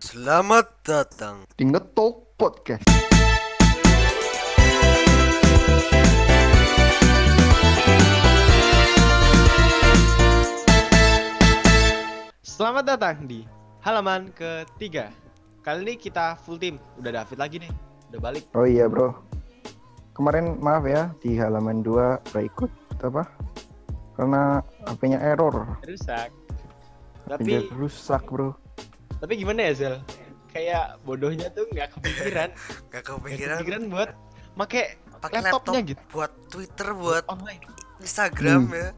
Selamat datang. di Ngetalk Podcast. Selamat datang di halaman ketiga. Kali ini kita full team. Udah David lagi nih. Udah balik. Oh iya bro, kemarin maaf ya di halaman 2 gak ikut apa? Karena HP-nya error, Rusak. Tapi rusak bro. Tapi gimana ya Zel? Kayak bodohnya tuh nggak kepikiran. Gak Nggak kepikiran kepikiran buat make pakai laptopnya laptop gitu. buat Twitter, buat online. Instagram Hmm. ya.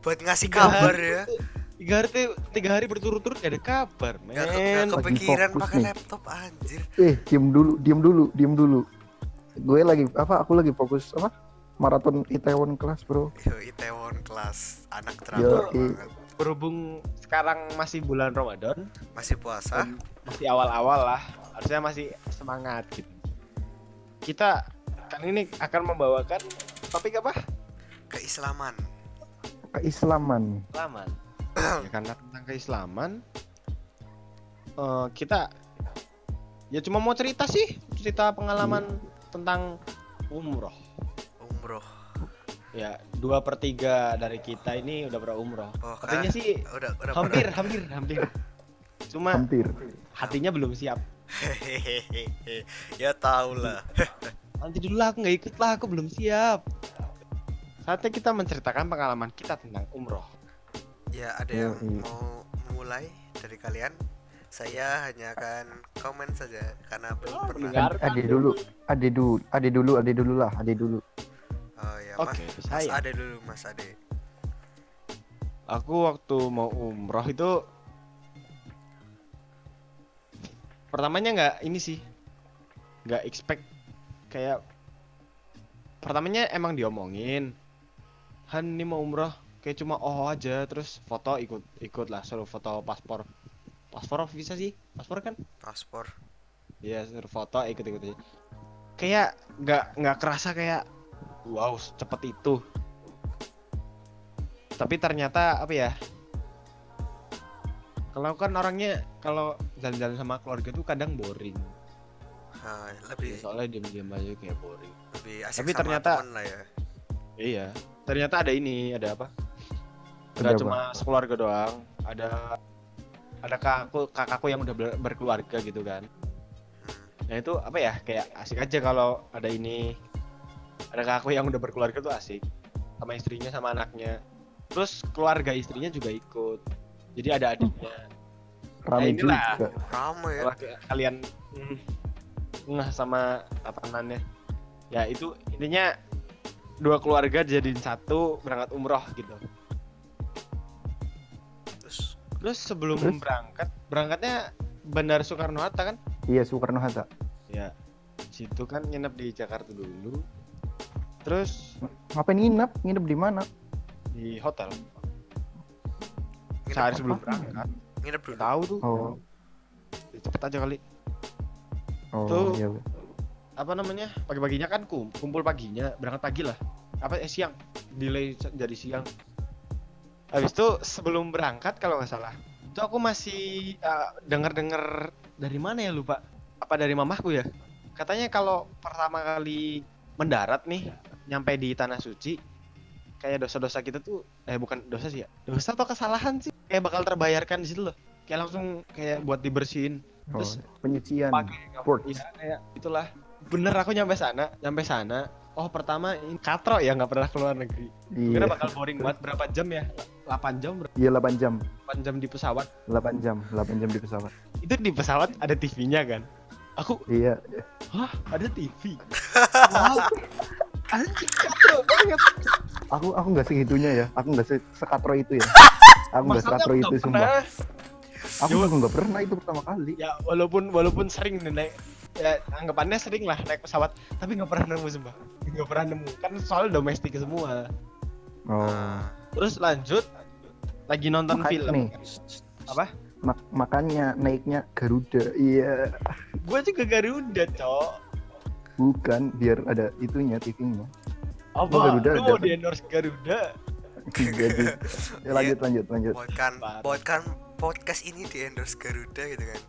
Buat ngasih Tiga kabar hari ya. Tiga hari tiga hari berturut-turut gak ada kabar, Gak, ke- men. gak kepikiran fokus pakai laptop anjir. Eh, diem dulu, diem dulu, diem dulu. Gue lagi apa? Aku lagi fokus apa? Maraton Itaewon kelas bro. Yo, Itaewon kelas anak banget. Berhubung sekarang masih bulan Ramadan, Masih puasa. masih awal-awal lah. Harusnya masih semangat gitu. Kita kali ini akan membawakan topik apa? Keislaman. Keislaman. keislaman ya karena tentang keislaman eh, kita ya cuma mau cerita sih cerita pengalaman tentang umroh Umroh. ya dua per tiga dari kita ini udah pernah umroh Oh, katanya kan sih udah udah hampir hampir hampir cuma Hampir. hatinya belum siap Hehehe. ya tau lah. nanti dulu lah, aku nggak ikut lah aku belum siap saatnya kita menceritakan pengalaman kita tentang umroh Ya ada yang i. mau mulai dari kalian? Saya hanya akan komen saja karena belum Oh, pernah. Ade dulu, ade dulu, ade dulu, ade dulu lah, ade dulu. Oh ya, oke Mas, Mas saya. Ade dulu, Mas Ade. Aku waktu mau umroh itu pertamanya nggak ini sih nggak expect kayak pertamanya emang diomongin Han ini mau umroh kayak cuma oh aja terus foto ikut ikut lah suruh foto paspor paspor bisa sih? Paspor kan? Paspor. Iya suruh foto ikut ikut aja. Kayak nggak nggak kerasa kayak wow cepet itu tapi ternyata apa ya kalau kan orangnya kalau jalan-jalan sama keluarga tuh kadang boring Nah, Ya, lebih soalnya diam-diam aja kayak boring lebih asik Tapi sama ternyata- teman lah ya. iya ternyata ada ini ada apa apa? cuma sekeluarga doang ada ada kakakku kakakku yang udah ber- berkeluarga gitu kan Hmm. Nah itu apa ya kayak asik aja kalau ada ini ada kakakku yang udah berkeluarga tuh asik sama istrinya sama anaknya terus keluarga istrinya juga ikut jadi ada adiknya Rame Nah, inilah. juga. Ramai ya. kalian mm, ngeh sama tatanannya ya itu intinya dua keluarga jadiin satu berangkat umroh gitu Terus terus sebelum Terus? berangkat berangkatnya Bandara Soekarno Hatta kan Iya Soekarno Hatta. ya situ kan nginep di Jakarta dulu terus? Ngapain nginep? Nginep di mana? di hotel. Nginep, sehari sebelum berangkat. Nginep dulu. tahu tuh. Oh, cepet aja kali. Oh Tuh. iya. apa namanya? Pagi-paginya kan kum- kumpul paginya berangkat pagi lah. Apa eh siang. Delay jadi siang. Habis itu sebelum berangkat kalau nggak salah itu aku masih uh, dengar-dengar dari mana ya lupa. Apa dari mamahku ya? Katanya kalau pertama kali mendarat nih nyampe di tanah suci kayak dosa-dosa kita tuh eh bukan dosa sih ya dosa atau kesalahan sih kayak bakal terbayarkan di situ loh kayak langsung kayak buat dibersihin Oh, Terus penyucian. pakai. Iya, kayak itulah bener aku nyampe sana nyampe sana oh pertama ini katro ya nggak pernah keluar negeri Iya. kira bakal boring banget berapa jam ya 8 jam berapa Iya 8 jam. 8 jam di pesawat 8 jam, 8 jam di pesawat. itu di pesawat ada TV-nya kan aku Iya. hah ada TV wow katro banget Aku aku nggak segitunya ya. Aku nggak se sekatro itu ya. Aku nggak sekatro itu sumpah. Aku nggak pernah itu pertama kali. ya walaupun walaupun sering nih naik ya anggapannya sering lah naik pesawat tapi nggak pernah nemu sumpah nggak pernah nemu kan soal domestik semua Oh. Nah, terus lanjut lagi nonton Makanya film nih. Apa? Mak- makanya naiknya Garuda. Iya. gue juga Garuda cok Bukan biar ada itunya TV-nya. apa Garuda lu mau di endorse Garuda Jadi ya, lanjut lanjut lanjut. buatkan buatkan podcast ini di endorse Garuda gitu kan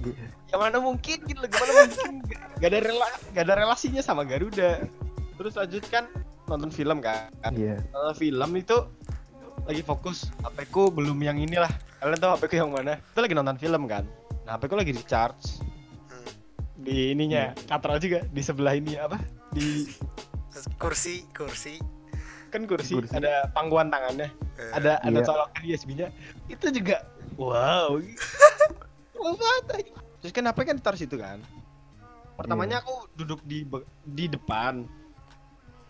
Iya. Ya mana mungkin gitu loh, gimana mungkin gak ada rela gak ada relasinya sama Garuda. Terus lanjutkan nonton film kan. Iya. Nonton film itu lagi fokus HP ku belum yang inilah. Kalian tahu HP ku yang mana? Itu lagi nonton film kan. Nah, HP ku lagi di charge. Di ininya, katral juga di sebelah ini apa? Di kursi kursi kan kursi, Kursi. ada pangkuan tangannya, eh, ada ada Iya. colokan USB-nya. Itu juga wow. Terus kan HP kan taruh situ kan. Pertamanya aku duduk di di depan.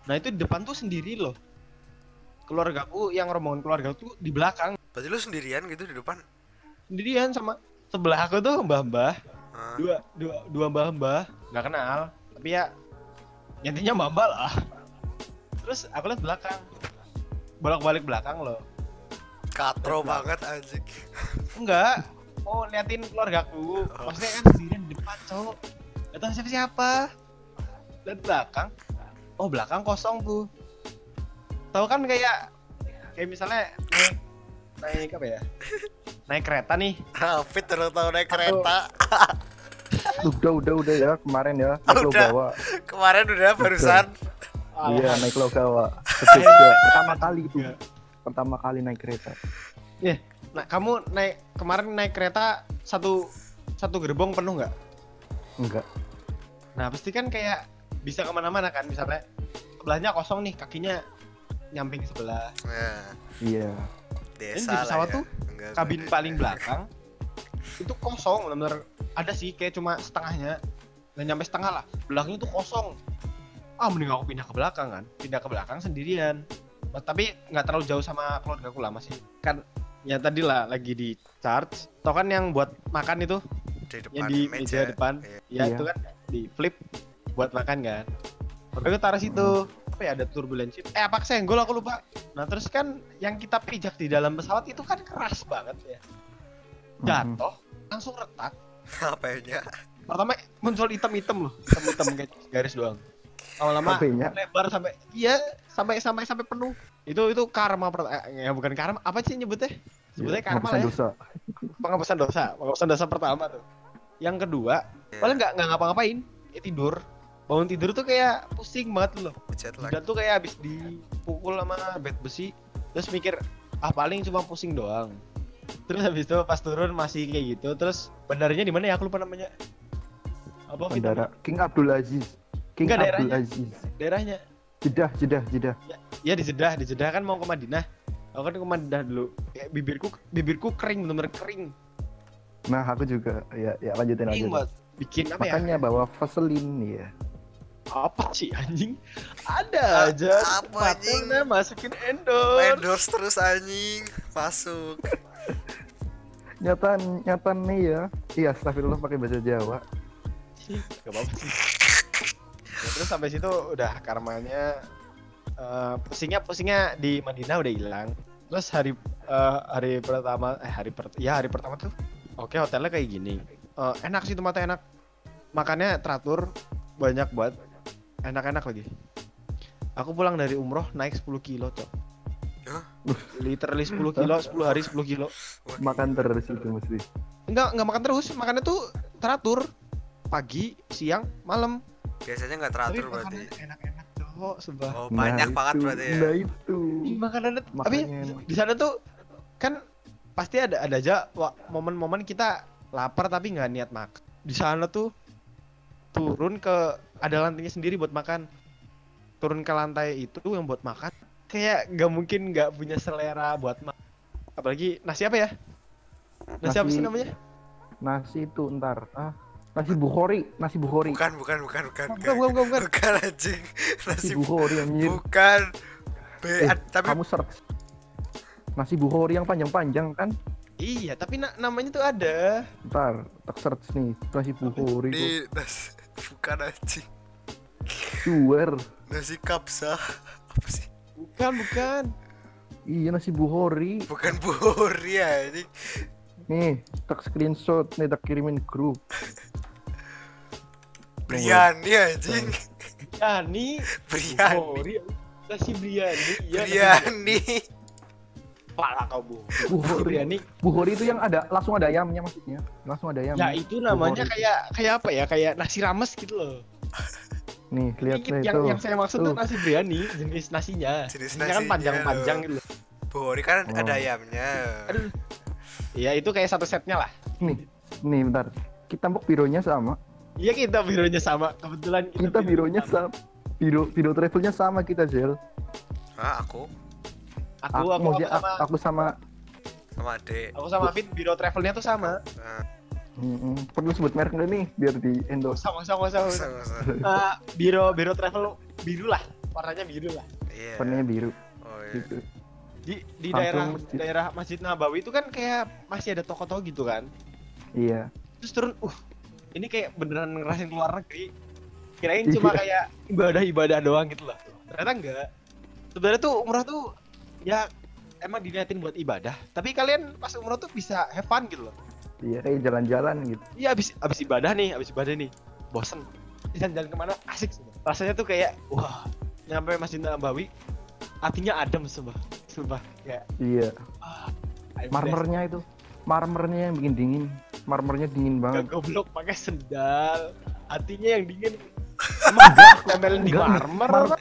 Nah, itu di depan tuh sendiri loh. Keluargaku yang rombongan keluarga tuh di belakang berarti lu sendirian gitu di depan sendirian sama sebelah aku tuh mbah-mbah Ah, dua dua dua mbah-mbah nggak kenal. Tapi ya intinya mbah-mbah lah. Terus aku lihat belakang. Bolak-balik belakang loh. Katro banget anjing. Enggak. Oh liatin keluargaku. Maksudnya kan sendirian di depan cowok. Gak tahu siapa siapa lihat belakang. Oh belakang kosong tuh. Tahu kan kayak kayak misalnya naik apa ya naik kereta nih Hafid terus tahu naik kereta Udah udah udah ya kemarin ya naik Udah. Logawa. kemarin udah barusan Iya naik Logawa. Jogja. Pertama kali itu. Iya. Pertama kali naik kereta. nah kamu naik kemarin naik kereta satu satu gerbong penuh nggak Enggak. nah pasti kan kayak bisa ke mana-mana kan misalnya sebelahnya kosong nih kakinya nyamping sebelah nah, Iya. Desa di lah pesawat ya. tuh, Enggak, kabin enggak. paling belakang. Itu kosong benar-benar ada sih kayak cuma setengahnya. Nggak nyampe setengah lah. Belakangnya tuh kosong. Ah mending aku pindah ke belakang kan. Pindah ke belakang sendirian. Mas, tapi nggak terlalu jauh sama keluarga aku lah masih. Kan ya tadi lah lagi di charge. Tau kan yang buat makan itu? Di depan yang di meja, depan. Iya. ya Iya. itu kan di flip buat makan kan. Aku taruh situ apa ya ada turbulensi eh apa senggol aku lupa. Nah terus kan yang kita pijak di dalam pesawat itu kan keras banget ya. Jatuh langsung retak. Apanya pertama muncul hitam-hitam loh. Hitam-hitam kayak garis doang. Lama-lama HP-nya lebar sampai iya sampai sampai sampai penuh. Itu itu karma per- eh, ya bukan karma. Apa sih nyebutnya? Sebetulnya karma lah ya? dosa. penghapusan dosa. Penghapusan dosa pertama tuh. Yang kedua Iya. paling nggak nggak ngapa-ngapain ya tidur bangun tidur tuh kayak pusing banget loh jet lag dan tuh kayak habis dipukul sama bed besi terus mikir ah paling cuma pusing doang terus habis itu pas turun masih kayak gitu terus bandaranya di mana ya aku lupa namanya apa Bandara King Abdul Aziz. King Enggak, Abdul daerahnya. Aziz. daerahnya Jeddah, Jeddah, Jeddah. ya di Jeddah di Jeddah kan mau ke Madinah aku kan ke Madinah dulu kayak bibirku bibirku kering bener-bener kering Nah, aku juga ya ya lanjutin aja. bikin apa ya Makanya bawa Vaseline ya. Apa sih anjing? Ada A- aja. apa, anjing? Masukin endorse. Endorse terus anjing. Masuk. Nyata nyata nih ya. Iya, astagfirullah pakai bahasa Jawa. sih gak apa-apa. Sih Ya, terus sampai situ udah karmanya eh, pusingnya pusingnya di Madinah udah hilang. Terus hari eh, hari pertama eh hari per ya hari pertama tuh oke hotelnya kayak gini. Eh, enak sih tempatnya enak. Makannya teratur banyak buat enak-enak lagi. Aku pulang dari umroh naik 10 kilo cok. Hah? literally 10 kilo 10 hari 10 kilo. Makan terus itu mesti. enggak enggak makan terus. Makannya tuh teratur. Pagi siang malam. Biasanya nggak tapi teratur berarti. makanannya enak-enak cowok sumpah. Oh banyak Nah, banget itu, berarti ya. Nah, itu. Makanannya tapi di sana tuh kan pasti ada ada aja momen-momen kita lapar tapi nggak niat makan di sana tuh turun ke ada lantainya sendiri buat makan. Turun ke lantai itu yang buat makan kayak nggak mungkin nggak punya selera buat makan apalagi nasi apa ya? Nasi, apa sih Nasi- namanya? nasi itu ntar. Ah nasi bukhori nasi bukhori. Bukan bukan bukan bukan. Bukan bukan bukan, bukan. bukan anjing. Nasi nasi bukhori anjir bukan. B Eh, tapi kamu search nasi bukhori yang panjang-panjang kan? Iya tapi na- namanya tuh ada. Ntar tak search nih nasi bukhori di nasi bukan anjing. Suwer. Nasi kapsa. Apa sih? Bukan bukan. Iya nasi bukhori bukan buhori anjing. Nih tak screenshot. Nih tak kirimin grup. Briani anjing. Briani Bukhori nasi biryani iya nasi Briani Apalah kau bu. Buhori. Biryani. Buhori itu yang ada langsung ada ayamnya maksudnya. Langsung ada Ya ayamnya. itu namanya Buhori. kayak kayak apa ya? Kayak nasi rames gitu loh. Nih, lihat lihat yang tuh. yang saya maksud tuh Tuh. nasi biryani jenis nasinya. Jenis Nasinya kan nasinya, panjang-panjang gitu loh. Buhori kan Oh. ada ayamnya. Aduh. Iya itu kayak satu setnya lah. Nih, nih bentar. Kita mbok bironya sama. Iya kita bironya sama. Kebetulan Kita bironya sama. Biro biro travelnya sama kita, Jel. Ah, aku Aku aku, aku, mau dia- sama aku sama sama Ade. aku sama Fit biro travelnya tuh sama. Nah, Mm-mm. perlu sebut merek nih biar di endorse. Sama sama sama. sama-sama. Eh, biro biro travel biru lah. Warnanya biru lah. Iya. Warnanya biru Oh iya. gitu. Di di daerah masjid. daerah Masjid Nabawi itu kan kayak masih ada toko-toko gitu kan. Iya. Terus turun, uh, ini kayak beneran ngerasain keluar negeri. Kirain cuma kayak ibadah-ibadah doang gitu lah. Ternyata enggak. Sebenarnya tuh umrah tuh ya emang diniatin buat ibadah. Tapi kalian pas umrah tuh bisa have fun gitu loh. Iya kayak jalan-jalan gitu. Iya abis abis ibadah nih, abis ibadah nih, bosen. Jalan-jalan ke mana asik. sumpah. Rasanya tuh kayak wah nyampe Masjid Nabawi, hatinya adem sumpah. Sumpah kayak Iya. I'm Marmernya itu. Marmernya yang bikin dingin. Marmernya dingin banget. Gak goblok pakai sendal, hatinya yang dingin. Emang gak di marmer?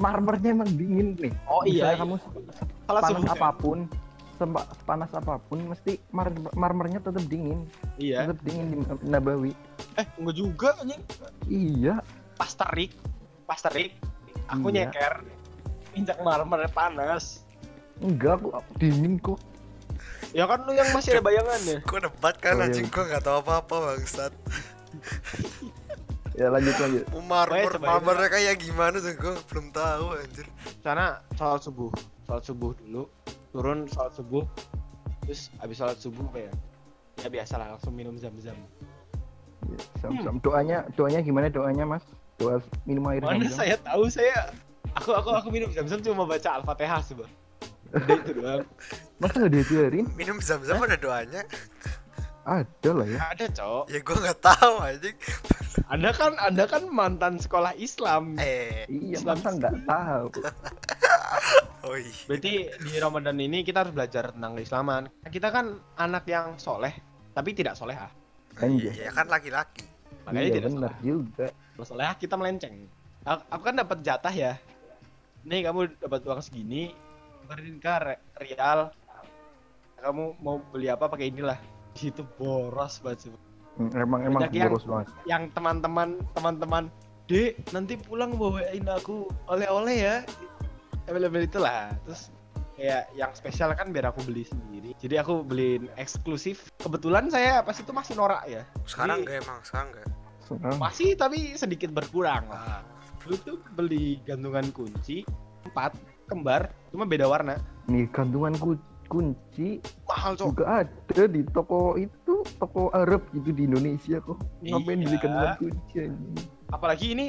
Marmernya emang dingin nih. Oh iya, Misalnya iya. kamu Salah panas sebut. apa pun, sempa, panas apa pun, mesti mar marmernya tetap dingin, Iya. tetap dingin di Nabawi. Eh, enggak juga anjing. Iya, Pas terik, pas terik, aku Iya. nyeker. Injak marmer panas. enggak aku, aku dingin kok. Ya kan lu yang masih ada bayangannya. Gua debat kan Oh, iya. anjing gua nggak tahu apa-apa bangsat. Ya lanjut lanjut. Marmer cobain marmernya kayak gimana tuh gua belum tahu anjir. Sana sholat subuh, sholat subuh dulu, turun sholat subuh, terus habis sholat subuh kayak ya biasa lah langsung minum zam-zam. Ya, sam-sam. Doanya doanya gimana doanya mas? Doa minum air Mana zam-zam. saya tahu saya aku aku aku minum zam-zam cuma baca al-fatihah coba. Udah itu doang. Masa nggak diajarin? Minum zam-zam ada doanya. Ada lah ya. Ada cok. Ya gua nggak tahu anjing. Anda kan Anda kan mantan sekolah Islam. Eh, Iya Islam masa nggak tahu. oh iya. Berarti di Ramadan ini kita harus belajar tentang keislaman. Kita kan anak yang soleh, tapi tidak solehah. Anjay. Iya kan laki-laki. Makanya iya tidak benar juga. Kalau solehah kita melenceng. Aku, aku kan dapat jatah ya. Nih kamu dapat uang segini, beriin ke re- Rial. Kamu mau beli apa pakai inilah. Di situ boros banget sih. Hmm, Emang emang Banyak yang- boros banget. Yang teman-teman teman-teman, Dek, nanti pulang bawain aku oleh-oleh ya. Available itulah. Terus kayak yang spesial kan biar aku beli sendiri. Jadi aku beliin eksklusif. Kebetulan saya pas itu masih norak ya. Sekarang Jadi- enggak emang, sekarang enggak. Sekarang Masih tapi sedikit berkurang lah. Dulu tuh beli gantungan kunci empat kembar, cuma beda warna. nih gantungan ku- kunci Mahal cok. juga ada di toko itu toko Arab gitu di Indonesia kok. Ngapain beli Iya. gantungan kunci anjing? Apalagi ini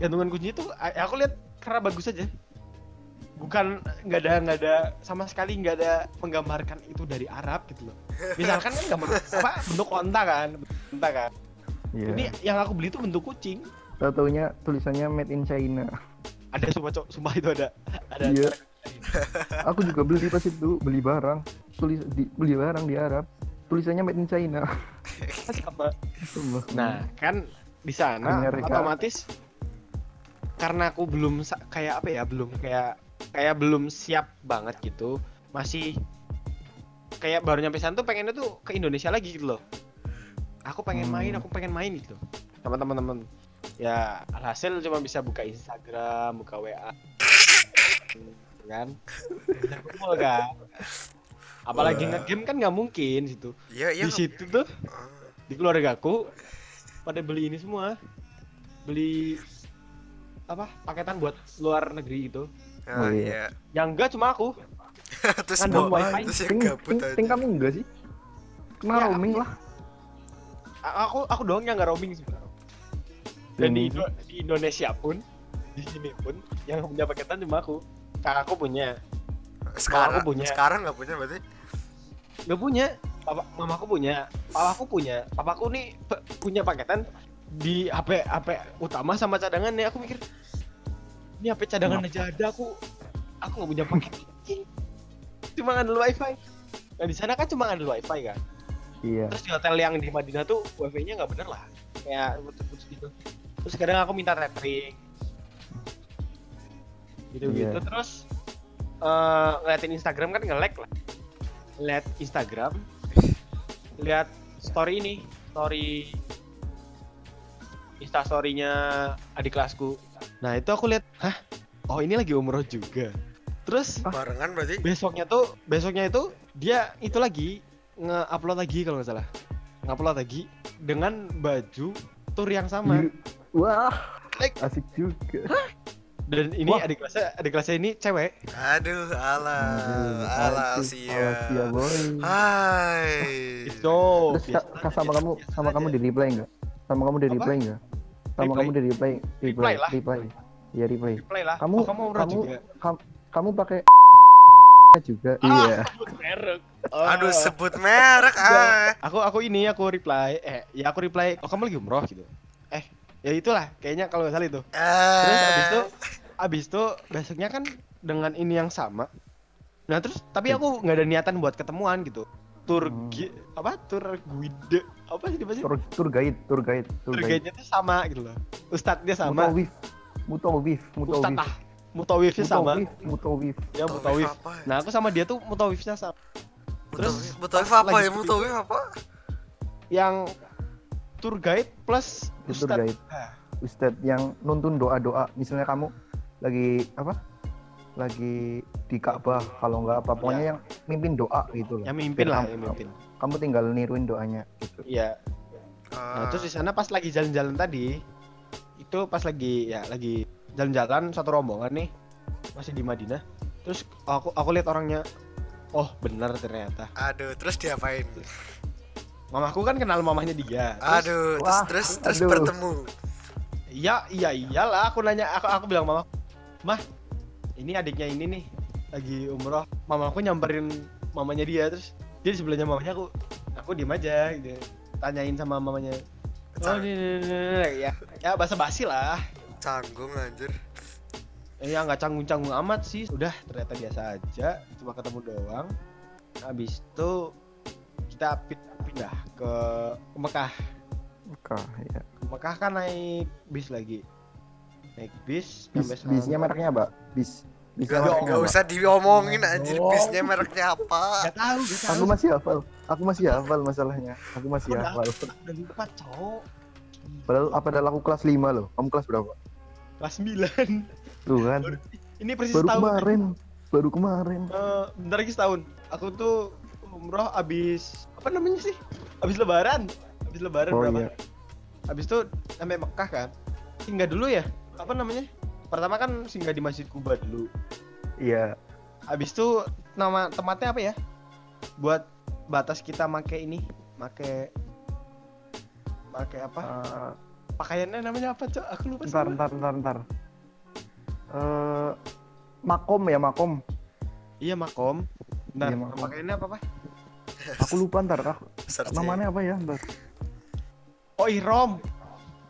gantungan kunci itu aku lihat karena bagus aja. Bukan nggak ada nggak ada sama sekali nggak ada menggambarkan itu dari Arab gitu loh. Misalkan kan gambar apa bentuk onta kan, bentuk onta kan. Iya. Ini yang aku beli itu bentuk kucing. Tahu-taunya tulisannya made in China. Ada sumpah cok, sumpah itu ada. Ada. Iya. Aku juga beli pas itu beli barang tulis di, beli barang di Arab tulisannya made in China. Sama. Nah, kan di sana Amerika. otomatis karena aku belum kayak apa ya, belum kayak kayak belum siap banget gitu. Masih kayak baru nyampe sana tuh pengennya tuh ke Indonesia lagi gitu loh. Aku pengen Hmm. main, aku pengen main gitu. Sama teman-teman. Ya, alhasil cuma bisa buka Instagram, buka WA. Gitu kan? Kumpul kan? Apalagi Wah. nge-game kan nggak mungkin situ. Iya, iya. Di situ tuh Ah, di keluarga aku pada beli ini semua beli apa paketan buat luar negeri itu ah, Oh, iya. iya. yang enggak cuma aku Terus mau wifi. terus yang ting, gabut ting, aja. ting kamu enggak sih? Kena Ya, roaming lah. Aku aku doang yang nggak roaming sih dan di, Hmm. Indo- di Indonesia pun di sini pun yang punya paketan cuma aku kakakku punya. Sekarang? Aku punya. sekarang nggak punya berarti. nggak punya. Papa mamaku punya. Papaku punya. Papaku nih pe- punya paketan di HP HP utama sama cadangan nih. Aku mikir ini HP cadangan aja ada aku. Aku nggak punya paket. Cuma ngandel wifi. Nah di sana kan cuma ngandel wifi kan? Iya. terus di hotel yang di Madinah tuh wifi-nya nggak bener lah. Kayak putus-putus gitu. Terus kadang aku minta tethering gitu gitu Iya. terus eh ngeliatin Instagram kan nge-lag lah. Lihat Instagram lihat story ini story Insta story-nya adik kelasku. Nah itu aku lihat hah? Oh ini lagi umroh juga. Terus Barengan berarti. besoknya tuh besoknya itu dia itu lagi nge-upload lagi kalau nggak salah. Nge-upload lagi dengan baju tour yang sama. Ih, Wah, Like- asik juga. Dan ini Wah. adik kelasnya adik kelasnya ini cewek Aduh, ala, Aduh, ala asik. Asia. Asia, boy. Hai. itu Terus ka- ka- sama kamu sama kamu di reply enggak? Sama kamu di reply enggak? Sama kamu di reply, Reply reply, lah. reply. Iya reply. play lah Kamu- oh, kamu kamu- kamu pakai juga. Ah. Iya. merek Aduh, Oh. sebut merek ah. aku aku ini aku reply eh ya aku reply oh kamu lagi umroh gitu eh ya itulah kayaknya kalau nggak salah itu terus abis itu abis itu besoknya kan dengan ini yang sama nah terus tapi aku nggak ada niatan buat ketemuan gitu tour Hmm. apa tour guide apa sih dibahasnya Tour, tour guide, tour guide, tour tour guide. guide-nya tuh sama gitu loh ustadznya sama Mutawif, mutawif, mutawif. ah mutawifnya sama Mutawif, mutawif. ya mutawif apa? nah aku sama dia tuh mutawifnya sama terus Mutawif apa ya? Mutawif apa? yang tour guide plus Tour ustadz guide. Ah, Ustadz yang nuntun doa-doa. Misalnya kamu lagi apa? Lagi di Ka'bah kalau nggak apa pokoknya Iya. yang mimpin doa gitu loh. yang mimpin lah kamu- yang mimpin Kamu tinggal niruin doanya gitu. iya Nah, Ah, terus di sana pas lagi jalan-jalan tadi, itu pas lagi ya lagi jalan-jalan satu rombongan nih, masih di Madinah. Terus aku aku lihat orangnya, oh benar ternyata. Aduh, terus diapain? Mamaku kan kenal mamahnya dia. Terus, Aduh, terus Wah, terus terus aduh. bertemu. Iya iya iyalah. Aku nanya, aku aku bilang mama, mah ini adiknya ini nih lagi umroh. Mamaku nyamperin mamanya dia terus dia di sebelahnya mamanya aku aku diem aja gitu tanyain sama mamanya oh ini, ini, ini, ini." ya ya basa basi lah Canggung anjir. Ya nggak canggung-canggung amat sih. Udah ternyata biasa aja, cuma ketemu doang. Habis itu kita pindah ke Mekah. Oke, ya. Ke Mekah kan naik bis lagi. Naik bis Bis, sampai sana. bisnya mereknya apa? Bis. Bisnya Gak, gak usah diomongin anjir Oh. bisnya mereknya apa. Gak tahu, gak tahu. Aku masih hafal. Aku masih hafal masalahnya. Aku masih Udah. hafal. Udah lupa cowok. Padahal apa padahal aku kelas 5 loh. Kamu kelas berapa? Kelas 9 Tuh kan. Ini persis Baru setahun. kemarin. Baru kemarin. Eh, bentar lagi setahun. Aku tuh umroh abis apa namanya sih? Abis lebaran. Abis lebaran Oh berapa? iya. Habis itu sampai Mekah kan. Singgah dulu ya. Apa namanya? Pertama kan singgah di Masjid Kuba dulu. Iya. Habis itu nama tempatnya apa ya? Buat batas kita make ini, make make apa? Eh, Pakaiannya namanya apa, Cok? Aku lupa ntar ntar ntar ntar. Eh makom ya makom. Iya, makom. Bentar, Iya, makom. pakaiannya apa, Pak? Aku lupa ntar. Aku, Searching. namanya apa ya? Ntar. Oh, ihrom.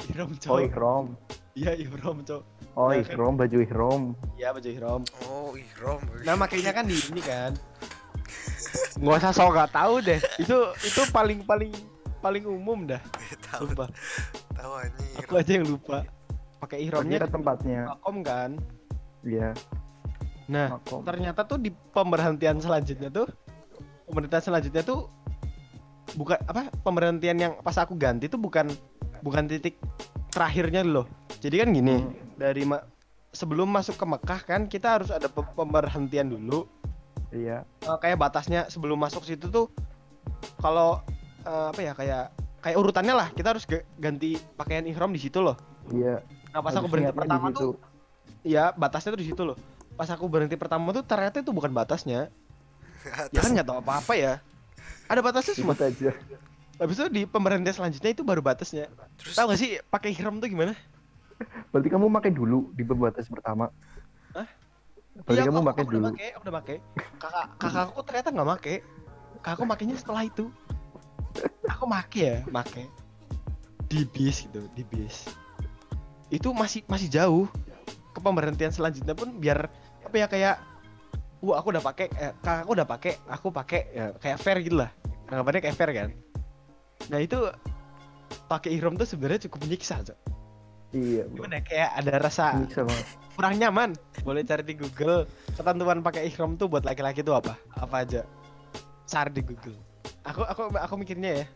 Ihrom, Cok. Oh ihrom. Iya, ihrom, Cok. Oh Nah, ihrom baju ihrom. Iya, baju ihrom. Oh, ihrom. Nah, makanya kan di ini kan. Nggak usah sok nggak tahu deh. Itu itu paling paling paling umum dah. tahu Sumpah. tahu anjir. Aku aja yang lupa. Pakai ihramnya Kira tempatnya. makom kan. Iya. Nah, Makom. ternyata tuh di pemberhentian selanjutnya tuh pemberhentian selanjutnya tuh bukan apa pemberhentian yang pas aku ganti tuh bukan bukan titik terakhirnya loh. Jadi kan gini, Hmm. dari ma- sebelum masuk ke Mekah kan kita harus ada pe- pemberhentian dulu. Iya. Eh, kayak batasnya sebelum masuk situ tuh kalau eh, apa ya kayak kayak urutannya lah kita harus ganti pakaian ihram di situ loh. Iya. Nah pas aku berhenti pertama tuh ya batasnya tuh di situ loh. Pas aku berhenti pertama tuh ternyata itu bukan batasnya. Ya kan nggak tahu apa-apa ya. Ada batasnya semua. Aja. Habis itu di pemberhentian selanjutnya itu baru batasnya. Terus Tahu gak sih pakai ihram tuh gimana? Berarti kamu pakai dulu di pembatas pertama. Hah? Berarti Iya, kamu pakai dulu. Udah pakai, aku udah pakai. Kakak kakakku ternyata nggak pakai. Kakakku makainya setelah itu. Aku make ya, make. Di bis gitu, di bis. Itu masih masih jauh. Ke pemberhentian selanjutnya pun biar apa ya kayak wah aku udah pakai eh, kakakku udah pakai aku pakai ya, kayak fair gitu lah. Anggapannya kayak fair kan? Nah itu pakai ihrom tuh sebenarnya cukup menyiksa Cok. Iya, gimana ya, kayak ada rasa kurang nyaman. Boleh cari di Google ketentuan pakai ihrom tuh buat laki-laki tuh apa? Apa aja? Cari di Google. Aku aku aku mikirnya ya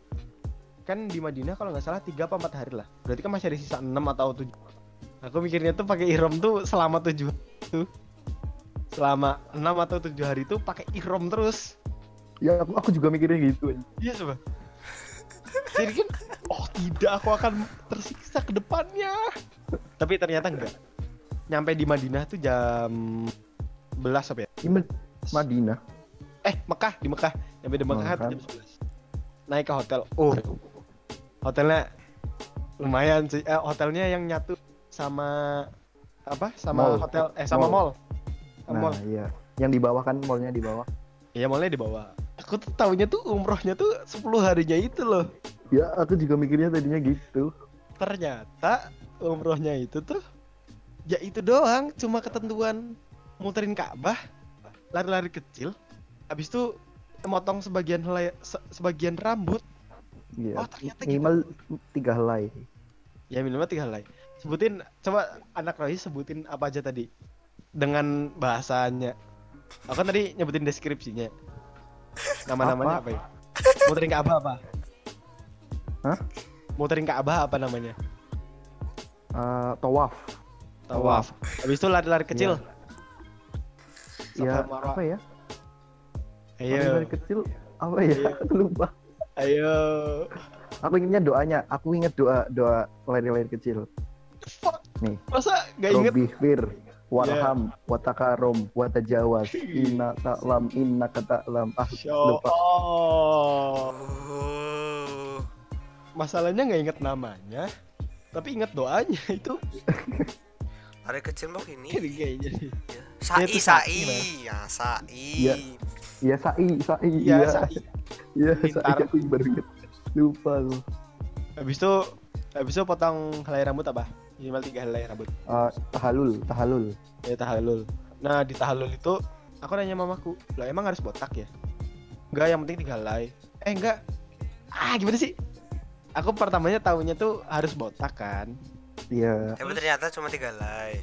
kan di Madinah kalau nggak salah tiga apa empat hari lah. Berarti kan masih ada sisa 6 atau 7 aku mikirnya tuh pakai ihrom tuh selama 7 tuh selama 6 atau 7 hari tuh pakai ihrom terus. Ya aku, aku juga mikirnya gitu. iya coba. Jadi kan oh tidak aku akan tersiksa ke depannya. Tapi ternyata enggak. Nyampe di Madinah tuh jam 11 apa ya? Ma- Madinah. eh Mekah di Mekah. Nyampe di Mekah Mekah. tuh jam 11 naik ke hotel. Oh. Hotelnya lumayan sih. Eh, hotelnya yang nyatu sama apa? Sama Mall. hotel eh sama mall, Nah, mall iya. Yang di bawah kan mallnya di bawah. iya mallnya di bawah aku tuh tahunya tuh umrohnya tuh 10 harinya itu loh Ya, aku juga mikirnya tadinya gitu. ternyata umrohnya itu tuh ya itu doang cuma ketentuan muterin Ka'bah lari-lari kecil habis itu motong sebagian helai se- sebagian rambut Iya. Oh, ternyata gitu. minimal tiga helai. ya minimal tiga helai sebutin coba anak Roy sebutin apa aja tadi dengan bahasanya aku kan tadi nyebutin deskripsinya nama-namanya apa, Apa? ya muterin Ka'bah apa Hah? muterin Ka'bah apa namanya Eh, tawaf. tawaf habis itu lari-lari kecil Ya, Safa Marwa. apa ya? ayo Dari kecil apa ya? Iya. Aku lupa. ayo Aku ingatnya doanya. Aku ingat doa doa lahir-lahir kecil. Nih. Masa gak inget? Robi fir warham watakarom watajawas inna ta'lam inna kata'lam ah lupa. Oh. Masalahnya nggak inget namanya, tapi inget doanya itu Hari kecil mah ini. Kayak kayaknya. Ya. Sai, itu sai, ya sai. Iya. iya sai sai Iya, iya Sai. iya sai aku baru lupa lu Habis itu habis itu potong helai rambut apa? Minimal tiga helai rambut. Ah, tahalul tahalul Ya tahallul. Nah, di tahallul itu aku nanya mamaku, "Lah emang harus botak ya?" Enggak, yang penting tiga helai. Eh, enggak. Ah, gimana sih? Aku pertamanya tahunya tuh harus botak kan. iya Tapi ternyata cuma tiga lay.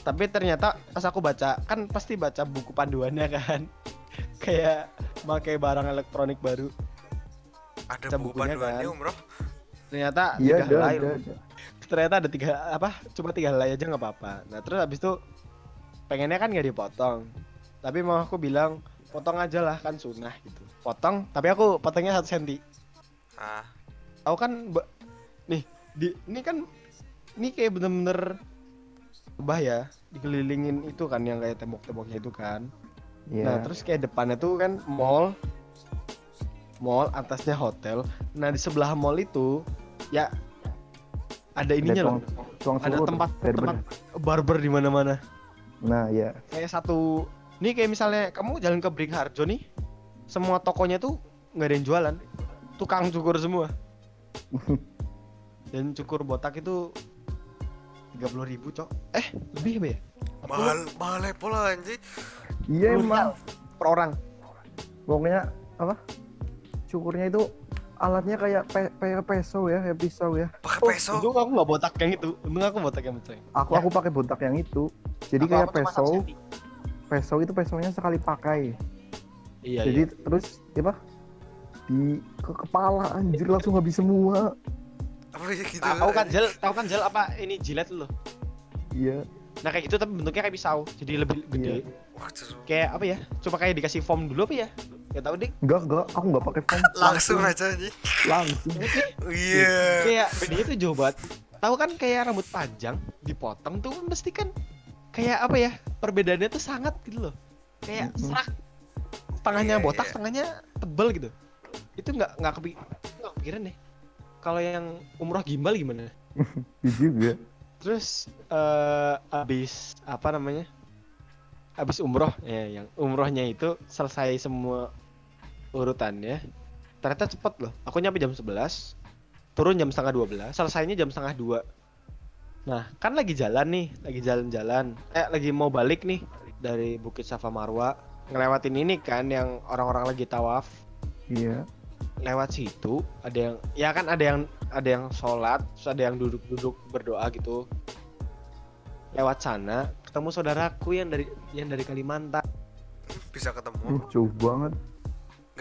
tapi ternyata pas aku baca kan pasti baca buku panduannya kan kayak pakai barang elektronik baru Ada Baca buku bukunya panduannya kan. umroh. ternyata iya tiga helai. Ternyata ada tiga apa cuma tiga helai aja nggak apa-apa. Nah terus habis itu pengennya kan nggak dipotong. Tapi mau aku bilang potong aja lah kan sunnah gitu. Potong tapi aku potongnya satu senti. Ah, aku kan nih di ini kan ini kayak bener-bener bah ya dikelilingin itu kan yang kayak tembok-temboknya itu kan. Iya. Nah, terus kayak depannya tuh kan mall. Mall, atasnya hotel. Nah, di sebelah mall itu ya ada ininya loh. tuang, tuang Ada tempat barber. tempat barber di mana-mana. nah iya Kayak satu Nih kayak misalnya kamu jalan ke Brick Harjo nih, semua tokonya tuh nggak ada yang jualan. Tukang cukur semua. Dan cukur botak itu 30.000 ribu cok. Eh, lebih apa ya? mahal mahal pola anjing. iya emang Per orang. pokoknya apa cukurnya itu alatnya kayak pe kayak peso ya kayak pisau ya Pakai Oh, peso. untung aku nggak botak yang itu. Untung aku botak yang itu. aku Ya. aku pakai botak yang itu jadi Aku- kayak aku peso peso itu pesonya sekali pakai Iya, jadi iya. terus apa di ke kepala anjir langsung habis semua Apa gitu? Tahu kan gel, tahu kan gel apa ini jilet lo. iya Nah kayak gitu tapi bentuknya kayak pisau, jadi lebih gede. Wah, seru. Kayak apa ya? Coba kayak dikasih foam dulu apa ya? Gak tahu deh. enggak enggak aku enggak pakai foam Langsung aja anjing. langsung Iya. Kayak bedanya tuh jauh banget. Tahu kan kayak rambut panjang dipotong tuh mesti kan kayak apa ya? Perbedaannya tuh sangat gitu loh. Kayak Mm-mm. serak. Tengahnya Iya, botak, iya. tengahnya tebel gitu. Itu nggak nggak kepi nggak kepikiran deh. Kalau yang umroh gimbal gimana? Iya juga Terus eh abis apa namanya? Abis umroh ya yang umrohnya itu selesai semua urutannya. Ternyata cepet loh. Aku nyampe jam 11, turun jam setengah 12, selesainya jam setengah 2. Nah, kan lagi jalan nih, lagi jalan-jalan. Eh, lagi mau balik nih dari Bukit Safa Marwa. ngelewatin ini kan yang orang-orang lagi tawaf Iya. lewat situ ada yang ya kan ada yang ada yang sholat terus ada yang duduk-duduk berdoa gitu lewat sana ketemu saudaraku yang dari yang dari Kalimantan bisa ketemu jauh banget.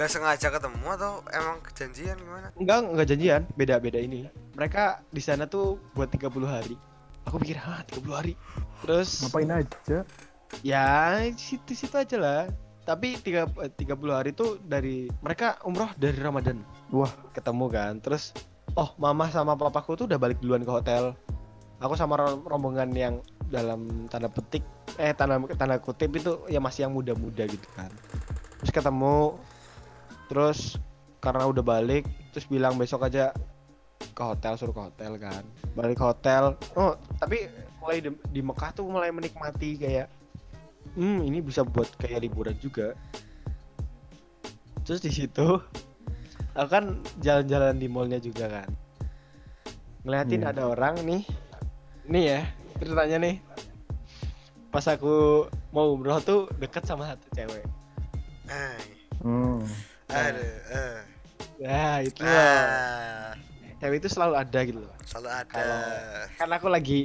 Nggak sengaja ketemu atau emang kejanjian gimana? Enggak enggak janjian. Beda-beda ini. Mereka di sana tuh buat 30 hari. Aku pikir hah 30 hari? Terus Ngapain aja? ya situ situ aja lah. Tapi tiga, 30 hari tuh dari mereka umroh dari Ramadan. Wah. ketemu kan. Terus oh mama sama papaku tuh udah balik duluan ke hotel. Aku sama ro- rombongan yang dalam tanda petik eh tanda tanda kutip itu ya masih yang muda-muda gitu kan. Terus ketemu terus karena udah balik terus bilang besok aja ke hotel suruh ke hotel kan. Balik ke hotel. Oh tapi mulai di, di Mekah tuh mulai menikmati kayak hmm ini bisa buat kayak liburan juga. Terus di situ aku kan jalan-jalan di mallnya juga kan. Ngeliatin Iya. ada orang nih. Nih ya ceritanya nih. Pas aku mau umroh tuh deket sama satu cewek. Hmm. Aduh eh. nah itu. Loh ah. Cewek itu selalu ada gitu loh. Selalu ada. Kalau- kan aku lagi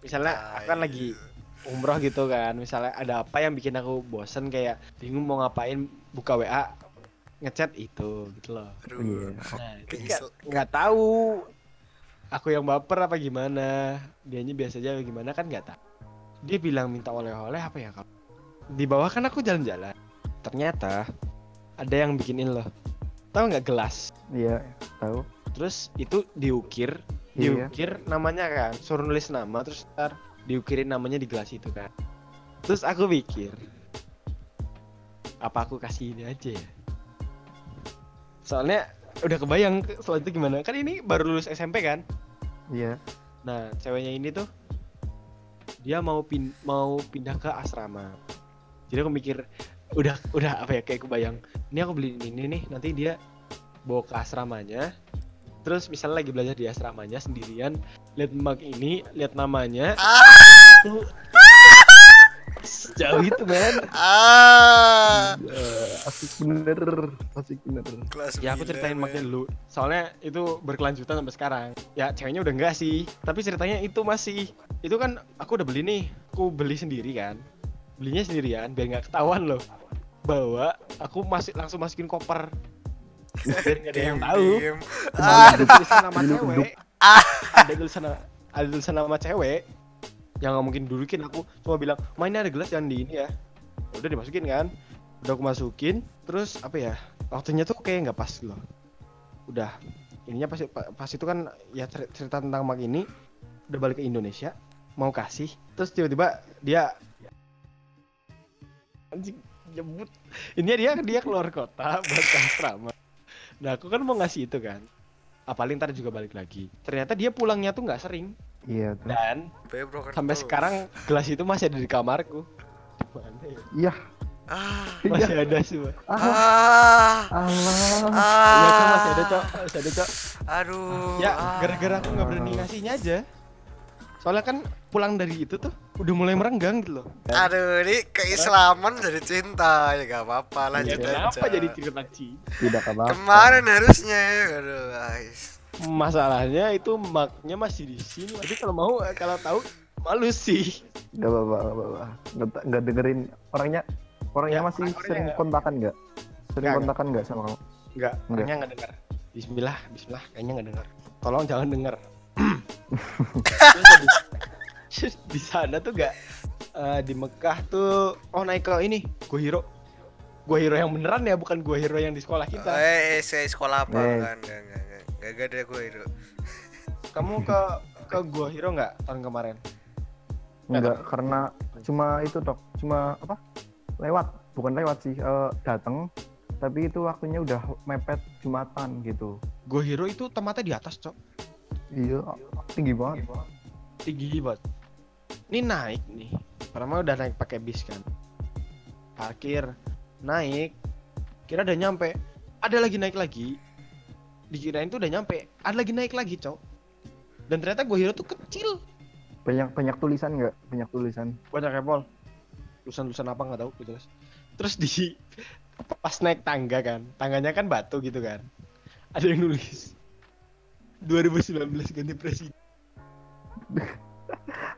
misalnya aku kan lagi umroh gitu kan misalnya ada apa yang bikin aku bosen kayak bingung mau ngapain buka WA ngechat itu gitu loh. Aduh Iya. nah itu nggak nggak tahu aku yang baper apa gimana dianya biasa aja gimana kan nggak tahu. Dia bilang minta oleh-oleh apa ya kalau di bawah kan aku jalan-jalan. Ternyata ada yang bikinin loh. Tahu nggak gelas? Iya, tahu. terus itu diukir Iya. diukir namanya kan suruh nulis nama terus ntar diukirin namanya di gelas itu kan. Terus aku pikir apa aku kasih ini aja ya? Soalnya udah kebayang ke- setelah itu gimana. Kan ini baru lulus SMP kan? Iya. nah ceweknya ini tuh dia mau pin mau pindah ke asrama. Jadi aku mikir udah udah apa ya kayak kebayang. Ini aku beli ini nih nanti dia bawa ke asramanya. Terus misalnya lagi belajar di asramanya sendirian lihat mug ini lihat namanya. Tuh jauh itu men. Ah. Asik bener. Asik bener. kelas ya aku ceritain mugnya dulu. Soalnya itu berkelanjutan sampai sekarang. Ya ceweknya udah enggak sih. Tapi ceritanya itu masih. Itu kan aku udah beli nih. Aku beli sendiri kan belinya sendirian biar nggak ketahuan loh. Bawa aku masih langsung masukin koper. Biar nggak ada yang tahu. ada tulisan nama Duduk, cewek. Ah. ada tulisan ada tulisan nama cewek. Yang nggak mungkin dudukin aku cuma bilang main ada gelas jangan di ini ya. Udah dimasukin kan. Udah aku masukin terus apa ya waktunya tuh kayak nggak pas loh. Udah. Ininya pas pas itu kan ya cer- cerita tentang mag ini udah balik ke Indonesia mau kasih terus tiba-tiba dia anjing jemput ini dia dia keluar kota buat ke asrama. Nah aku kan mau ngasih itu kan. Apalagi ntar juga balik lagi. Ternyata dia pulangnya tuh nggak sering. Iya tuh. dan sampai sekarang gelas itu masih ada di kamarku. Mana ya? Iya. ah. Masih ada semua Ah. ah. Allah. ah ya masih ada cok. Masih ada cok. Aduh. Ya ah. gara-gara aku nggak berani ngasihnya aja. Soalnya kan pulang dari itu tuh udah mulai merenggang gitu loh aduh ini keislaman jadi cinta ya gak apa-apa ya lanjut kenapa aja jadi cerita Ci? Tidak apa-apa. kemarin harusnya aduh guys masalahnya itu maknya masih di sini jadi kalau mau kalau tahu malu sih Gak apa-apa, gak apa-apa. Nggak, nggak dengerin orangnya. Orangnya Ya, masih orangnya sering kontakan nggak? Sering Nggak, kontakan nggak sama kamu? Enggak, Enggak. orangnya nggak dengar. Bismillah, Bismillah, kayaknya nggak dengar. Tolong jangan dengar. Di, sana tuh gak eh, di Mekah tuh oh naik ke ini Gua Hiro. Gua Hiro yang beneran ya, bukan Gua Hiro yang di sekolah kita. eh saya sekolah apa Eh. kan gak gak gak gak gak ada gue itu Kamu ke ke Gua Hiro nggak tahun kemarin? Nggak Enggak, karena cuma itu dok, cuma apa? Lewat, bukan lewat sih, eh, datang. Tapi itu waktunya udah mepet jumatan gitu. Gua Hiro itu tempatnya di atas, Cok. Iya, tinggi banget. Tinggi banget. Ini naik nih. Pertama udah naik pakai bis kan. Parkir, naik. Kira udah nyampe. Ada lagi naik lagi. Dikirain tuh udah nyampe. Ada lagi naik lagi, Cok. Dan ternyata Gua Hiro tuh kecil. Banyak banyak tulisan nggak? Banyak tulisan. Banyak ya, Pol. Tulisan-tulisan apa nggak tahu, jelas. terus di pas naik tangga kan tangganya kan batu gitu kan ada yang nulis 2019 ganti presiden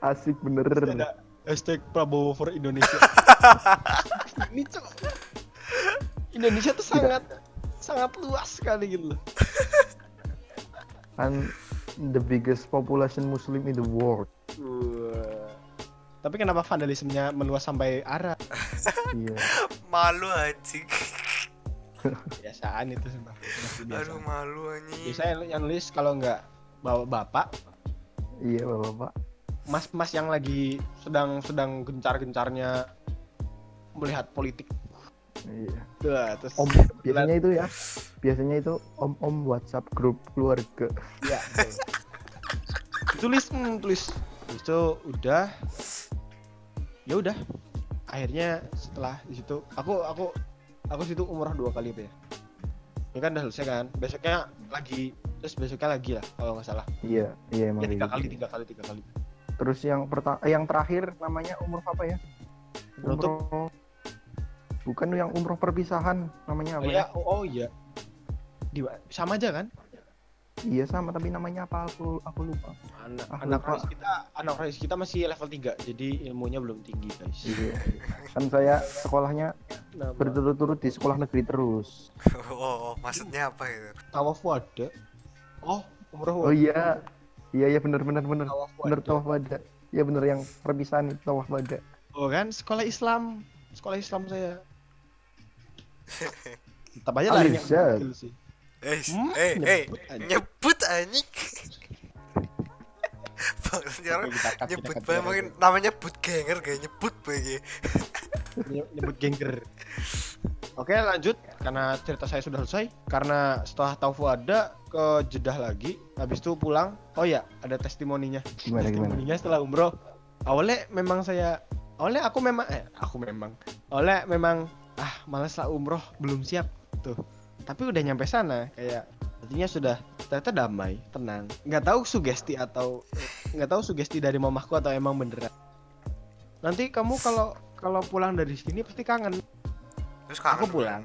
asik bener. Terus ada hashtag Prabowo for Indonesia. Ini cok Indonesia tuh sangat sangat luas sekali gitu loh. Kan the biggest population muslim in the world. Tapi kenapa vandalismenya meluas sampai Arab iya. Malu anjing. biasaan itu sumpah. Aduh malu anjing. biasanya yang nulis kalau nggak bawa bapak. Iya bapak mas-mas yang lagi sedang sedang gencar-gencarnya melihat politik. Iya. Terus om biasanya itu ya. Biasanya itu om om WhatsApp grup keluarga. Ya betul. tulis hmm, tulis. Itu udah. Ya udah. Akhirnya setelah di situ aku aku aku situ umroh dua kali apa ya. Ini kan udah selesai kan. Besoknya lagi terus besoknya lagi lah kalau nggak salah. Iya iya emang ya tiga kayak kali gitu. tiga kali tiga kali terus yang pertama yang terakhir namanya umroh apa ya? Umroh bukan yang umroh perpisahan namanya oh apa iya ya? oh, oh iya. Di sama aja kan? Iya sama tapi namanya apa? Aku aku lupa. Anak Ah, anak lupa. Rais kita anak Rais kita masih level 3 jadi ilmunya belum tinggi guys. Iya. Kan saya sekolahnya Nama. berturut-turut di sekolah negeri terus. Oh, maksudnya apa itu? tawaf wada oh umroh oh iya iya iya benar benar benar. Tawaf benar tawaf wada iya benar yang perpisahan itu tawaf wada oh kan? Sekolah Islam. Sekolah Islam saya. Tetap aja Alizat. Google sih. Eh, Hmm, eh, eh, nyebut nyebut anjing. Bang, sekarang nyebut banget mungkin namanya boot ganger kayak nyebut bagi. Nye- nyebut gengger oke lanjut. Karena cerita saya sudah selesai karena setelah taufu ada ke Jeddah lagi. Habis itu pulang. Oh ya ada testimoninya. Gimana gimana? Testimoninya setelah umroh. Awalnya memang saya awalnya aku memang eh aku memang. Awalnya memang ah malas lah umroh belum siap. Tuh. Tapi udah nyampe sana kayak artinya sudah ternyata damai tenang. Nggak tahu sugesti atau nggak tahu sugesti dari mamahku atau emang beneran. Nanti kamu kalau kalau pulang dari sini pasti kangen Terus kangen. Aku pulang.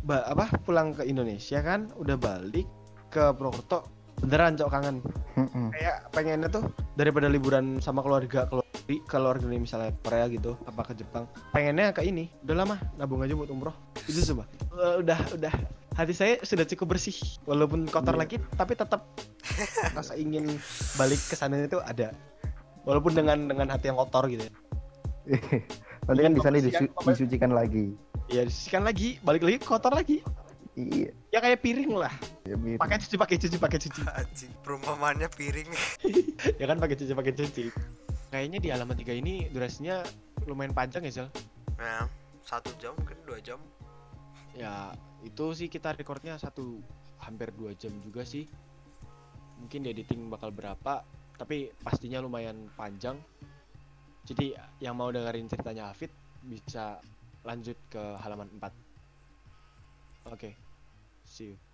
ba apa pulang ke Indonesia kan udah balik ke Purwokerto beneran cok kangen Mm-mm. kayak pengennya tuh daripada liburan sama keluarga keluar ke luar negeri misalnya Korea gitu apa ke Jepang pengennya ke ini udah lama nabung aja buat umroh itu coba Eh, udah udah hati saya sudah cukup bersih walaupun kotor Iya. lagi tapi tetap rasa ingin balik ke sana itu ada walaupun dengan dengan hati yang kotor gitu ya nanti kan di sana disu- disucikan lagi. Ya disikan lagi balik lagi kotor lagi. Iya. Ya kayak piring lah. Ya pakai cuci pakai cuci pakai cuci. Anjing, perumpamannya piring. ya kan pakai cuci pakai cuci. Kayaknya di halaman tiga ini durasinya lumayan panjang ya Sel? Nah, satu jam mungkin dua jam. ya itu sih kita recordnya satu hampir dua jam juga sih. Mungkin di editing bakal berapa tapi pastinya lumayan panjang jadi yang mau dengerin ceritanya Hafid bisa lanjut ke halaman 4 oke see you